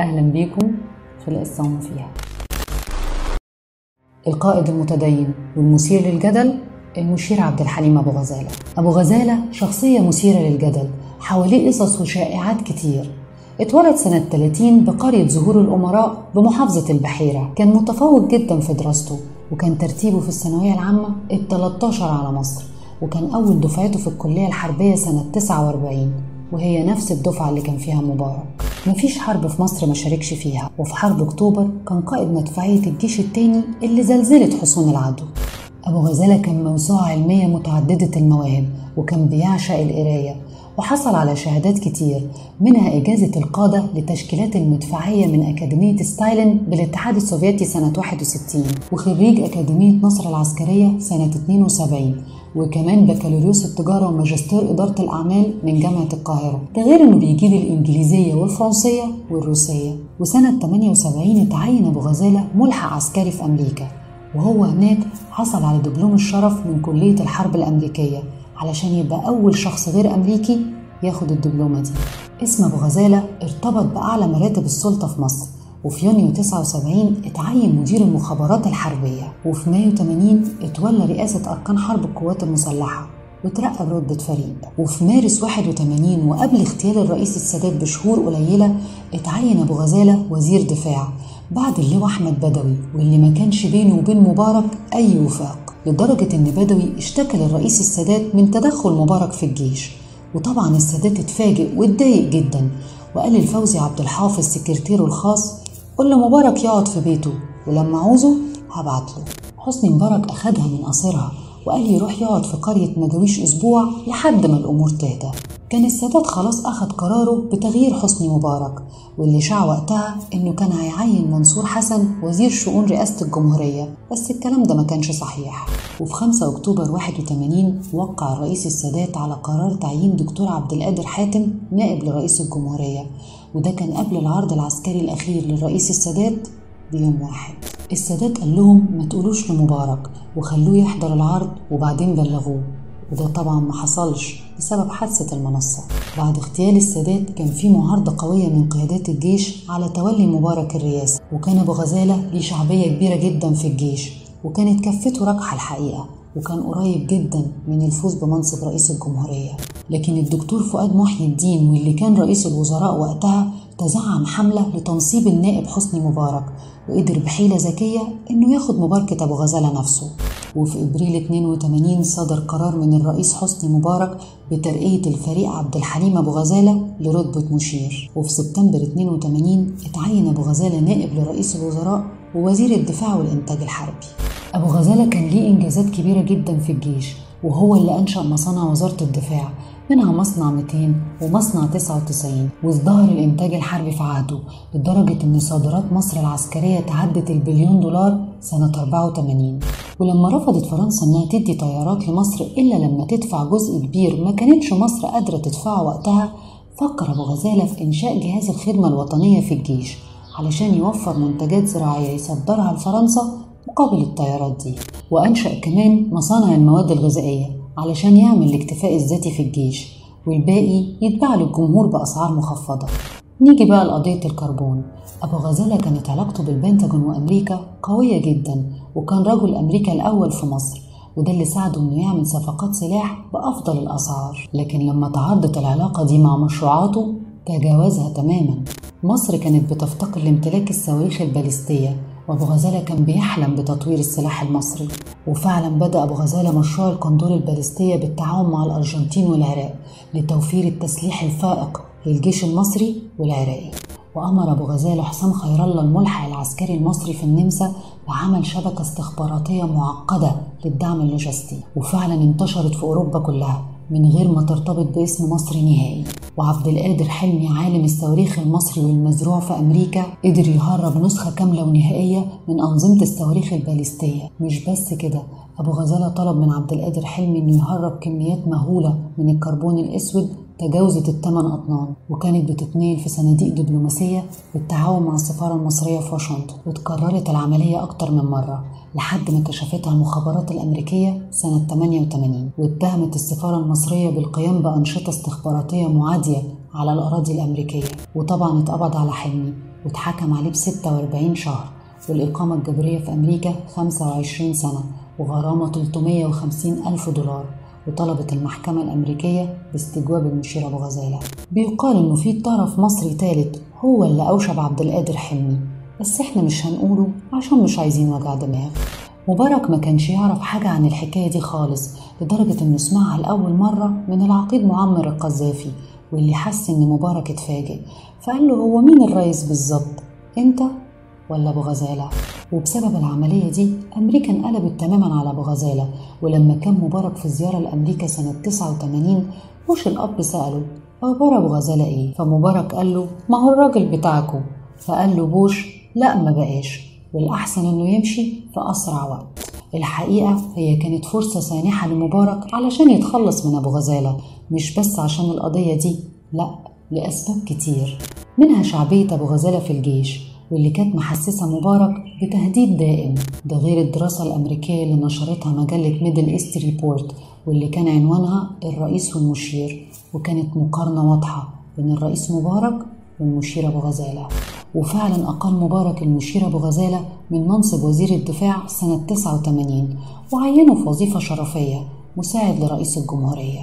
أهلا بيكم في القصة وما فيها. القائد المتدين والمثير للجدل المشير عبد الحليم أبو غزالة. أبو غزالة شخصية مثيرة للجدل حواليه قصص وشائعات كتير. اتولد سنة 30 بقرية زهور الأمراء بمحافظة البحيرة. كان متفوق جدا في دراسته وكان ترتيبه في الثانوية العامة ال 13 على مصر وكان أول دفعته في الكلية الحربية سنة 49 وهي نفس الدفعة اللي كان فيها مبارك. مفيش حرب في مصر ما شاركش فيها وفي حرب أكتوبر كان قائد مدفعية الجيش التاني اللي زلزلت حصون العدو. أبو غزالة كان موسوعة علمية متعددة المواهب وكان بيعشق القراية وحصل على شهادات كتير منها إجازة القادة لتشكيلات المدفعية من أكاديمية ستايلن بالاتحاد السوفيتي سنة 61 وخريج أكاديمية نصر العسكرية سنة 72 وكمان بكالوريوس التجارة وماجستير إدارة الأعمال من جامعة القاهرة. ده غير إنه بيجيد الإنجليزية والفرنسية والروسية. وسنة 78 اتعين أبو غزالة ملحق عسكري في أمريكا. وهو هناك حصل على دبلوم الشرف من كلية الحرب الأمريكية علشان يبقى أول شخص غير أمريكي ياخد الدبلومة دي. اسم أبو غزالة ارتبط بأعلى مراتب السلطة في مصر. وفي يونيو 79 اتعين مدير المخابرات الحربية وفي مايو 80 اتولى رئاسة أركان حرب القوات المسلحة وترقى برتبة فريق وفي مارس 81 وقبل اغتيال الرئيس السادات بشهور قليلة اتعين أبو غزالة وزير دفاع بعد اللواء أحمد بدوي واللي ما كانش بينه وبين مبارك أي وفاق لدرجة إن بدوي اشتكى للرئيس السادات من تدخل مبارك في الجيش. وطبعا السادات اتفاجئ واتضايق جدا وقال لفوزي عبد الحافظ سكرتيره الخاص قل لمبارك يقعد في بيته ولما عوزه هبعت له حسني مبارك أخدها من قصرها وقال يروح يقعد في قرية مجاويش أسبوع لحد ما الأمور تهدى. كان السادات خلاص أخد قراره بتغيير حسني مبارك واللي شاع وقتها إنه كان هيعين منصور حسن وزير شؤون رئاسة الجمهورية بس الكلام ده ما كانش صحيح. وفي 5 أكتوبر 81 وقع الرئيس السادات على قرار تعيين دكتور عبد القادر حاتم نائب لرئيس الجمهورية وده كان قبل العرض العسكري الأخير للرئيس السادات بيوم واحد. السادات قال لهم ما تقولوش لمبارك وخلوه يحضر العرض وبعدين بلغوه. وده طبعا ما حصلش بسبب حادثة المنصة. بعد اغتيال السادات كان في معارضة قوية من قيادات الجيش على تولي مبارك الرئاسة وكان أبو غزالة ليه شعبية كبيرة جدا في الجيش وكانت كفته راجحة الحقيقة وكان قريب جدا من الفوز بمنصب رئيس الجمهورية. لكن الدكتور فؤاد محي الدين واللي كان رئيس الوزراء وقتها تزعم حملة لتنصيب النائب حسني مبارك وقدر بحيلة ذكية إنه ياخد مباركة أبو غزالة نفسه. وفي إبريل 82 صدر قرار من الرئيس حسني مبارك بترقية الفريق عبد الحليم أبو غزالة لرتبة مشير. وفي سبتمبر 82 اتعين أبو غزالة نائب لرئيس الوزراء ووزير الدفاع والإنتاج الحربي. أبو غزالة كان ليه إنجازات كبيرة جدا في الجيش وهو اللي أنشأ مصانع وزارة الدفاع منها مصنع 200 ومصنع 99 وازدهر الإنتاج الحربي في عهده لدرجة إن صادرات مصر العسكرية تعدت البليون دولار سنة 84 ولما رفضت فرنسا إنها تدي طيارات لمصر إلا لما تدفع جزء كبير ما كانتش مصر قادرة تدفعه وقتها فكر أبو غزالة في إنشاء جهاز الخدمة الوطنية في الجيش علشان يوفر منتجات زراعية يصدرها لفرنسا مقابل الطيارات دي وأنشأ كمان مصانع المواد الغذائية علشان يعمل الاكتفاء الذاتي في الجيش والباقي يتباع للجمهور بأسعار مخفضة. نيجي بقى لقضية الكربون. أبو غزالة كانت علاقته بالبنتاجون وأمريكا قوية جدا وكان رجل أمريكا الأول في مصر وده اللي ساعده إنه يعمل صفقات سلاح بأفضل الأسعار. لكن لما تعارضت العلاقة دي مع مشروعاته تجاوزها تماما. مصر كانت بتفتقر لامتلاك الصواريخ الباليستية وأبو غزالة كان بيحلم بتطوير السلاح المصري. وفعلا بدأ أبو غزالة مشروع القندور الباليستية بالتعاون مع الأرجنتين والعراق لتوفير التسليح الفائق للجيش المصري والعراقي. وأمر أبو غزالة حسام خير الله الملحق العسكري المصري في النمسا بعمل شبكة استخباراتية معقدة للدعم اللوجستي وفعلا انتشرت في أوروبا كلها من غير ما ترتبط باسم مصر نهائي. وعبد القادر حلمي عالم الصواريخ المصري والمزروع في أمريكا قدر يهرب نسخة كاملة ونهائية من أنظمة الصواريخ الباليستية. مش بس كده أبو غزالة طلب من عبد القادر حلمي إنه يهرب كميات مهولة من الكربون الأسود تجاوزت الثمان أطنان وكانت بتتنقل في صناديق دبلوماسية بالتعاون مع السفارة المصرية في واشنطن واتكررت العملية أكتر من مرة لحد ما كشفتها المخابرات الأمريكية سنة 88 واتهمت السفارة المصرية بالقيام بأنشطة استخباراتية معادية على الأراضي الأمريكية وطبعا اتقبض على حلمي واتحكم عليه ب 46 شهر والإقامة الجبرية في أمريكا 25 سنة. وغرامة 350 ألف دولار وطلبت المحكمة الأمريكية باستجواب المشير أبو غزالة. بيقال إنه في طرف مصري ثالث هو اللي أوشب عبد القادر حلمي. بس إحنا مش هنقوله عشان مش عايزين وجع دماغ. مبارك ما كانش يعرف حاجة عن الحكاية دي خالص لدرجة إنه سمعها لأول مرة من العقيد معمر القذافي واللي حس إن مبارك اتفاجئ فقال له هو مين الرئيس بالظبط؟ أنت؟ ولا أبو غزالة؟ وبسبب العملية دي أمريكا انقلبت تماما على أبو غزالة ولما كان مبارك في زيارة لأمريكا سنة 89 بوش الأب سأله أخبار أبو غزالة إيه؟ فمبارك قال له ما هو الراجل بتاعكو. فقال له بوش لا ما بقاش. والأحسن إنه يمشي في أسرع وقت. الحقيقة هي كانت فرصة سانحة لمبارك علشان يتخلص من أبو غزالة مش بس عشان القضية دي لأ لأسباب كتير. منها شعبية أبو غزالة في الجيش. واللي كانت محسسة مبارك بتهديد دائم ده غير الدراسة الأمريكية اللي نشرتها مجلة Middle East Report واللي كان عنوانها الرئيس والمشير وكانت مقارنة واضحة بين الرئيس مبارك والمشير أبو غزالة. وفعلا أقال مبارك المشير أبو غزالة من منصب وزير الدفاع سنة 89 وعينه في وظيفة شرفية مساعد لرئيس الجمهورية.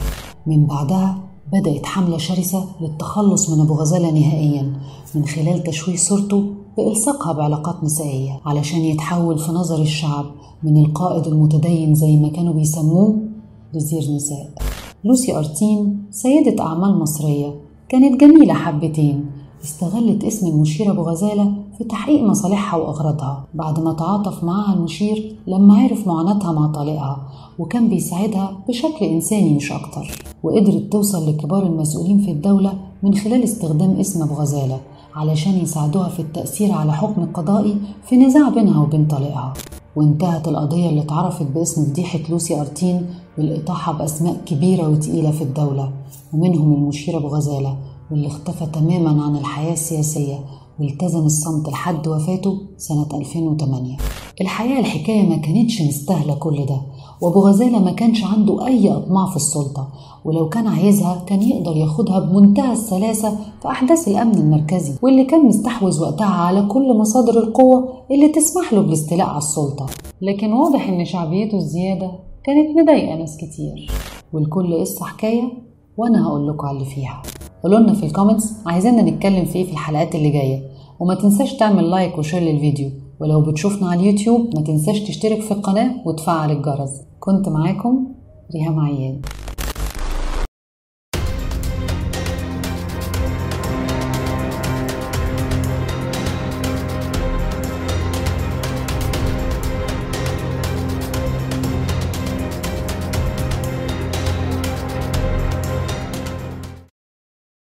من بعدها بدأت حملة شرسة للتخلص من أبو غزالة نهائيا من خلال تشويه صورته بإلصاقها بعلاقات نسائية علشان يتحول في نظر الشعب من القائد المتدين زي ما كانوا بيسموه لزير نساء لوسي أرتين سيدة أعمال مصرية كانت جميلة حبتين. استغلت اسم المشير أبو غزالة في تحقيق مصالحها وأغراضها بعد ما تعاطف معها المشير لما عرف معاناتها مع طليقها وكان بيساعدها بشكل إنساني مش أكتر. وقدرت توصل لكبار المسؤولين في الدولة من خلال استخدام اسم أبو غزالة. علشان يساعدوها في التأثير على حكم قضائي في نزاع بينها وبين طليقها. وانتهت القضية اللي اتعرفت باسم فضيحة لوسي أرتين بالإطاحة بأسماء كبيرة وتقيلة في الدولة ومنهم المشير أبو غزالة واللي اختفى تماما عن الحياة السياسية والتزم الصمت لحد وفاته سنة 2008 الحقيقة الحكاية ما كانتش مستاهلة كل ده وأبو غزالة ما كانش عنده أي أطماع في السلطة ولو كان عايزها كان يقدر ياخدها بمنتهى السلاسة في أحداث الأمن المركزي واللي كان مستحوذ وقتها على كل مصادر القوة اللي تسمح له بالاستيلاء على السلطة. لكن واضح إن شعبيته الزيادة كانت مضايقة ناس كتير. والكل قصة حكاية وأنا هقول لكم على اللي فيها. قولوا لنا في الكومنتس عايزيننا نتكلم في إيه في الحلقات اللي جاية. وما تنساش تعمل like و share للفيديو. ولو بتشوفنا على اليوتيوب ما تنساش تشترك في القناة وتفعل الجرس. كنت معاكم ريهام عياد.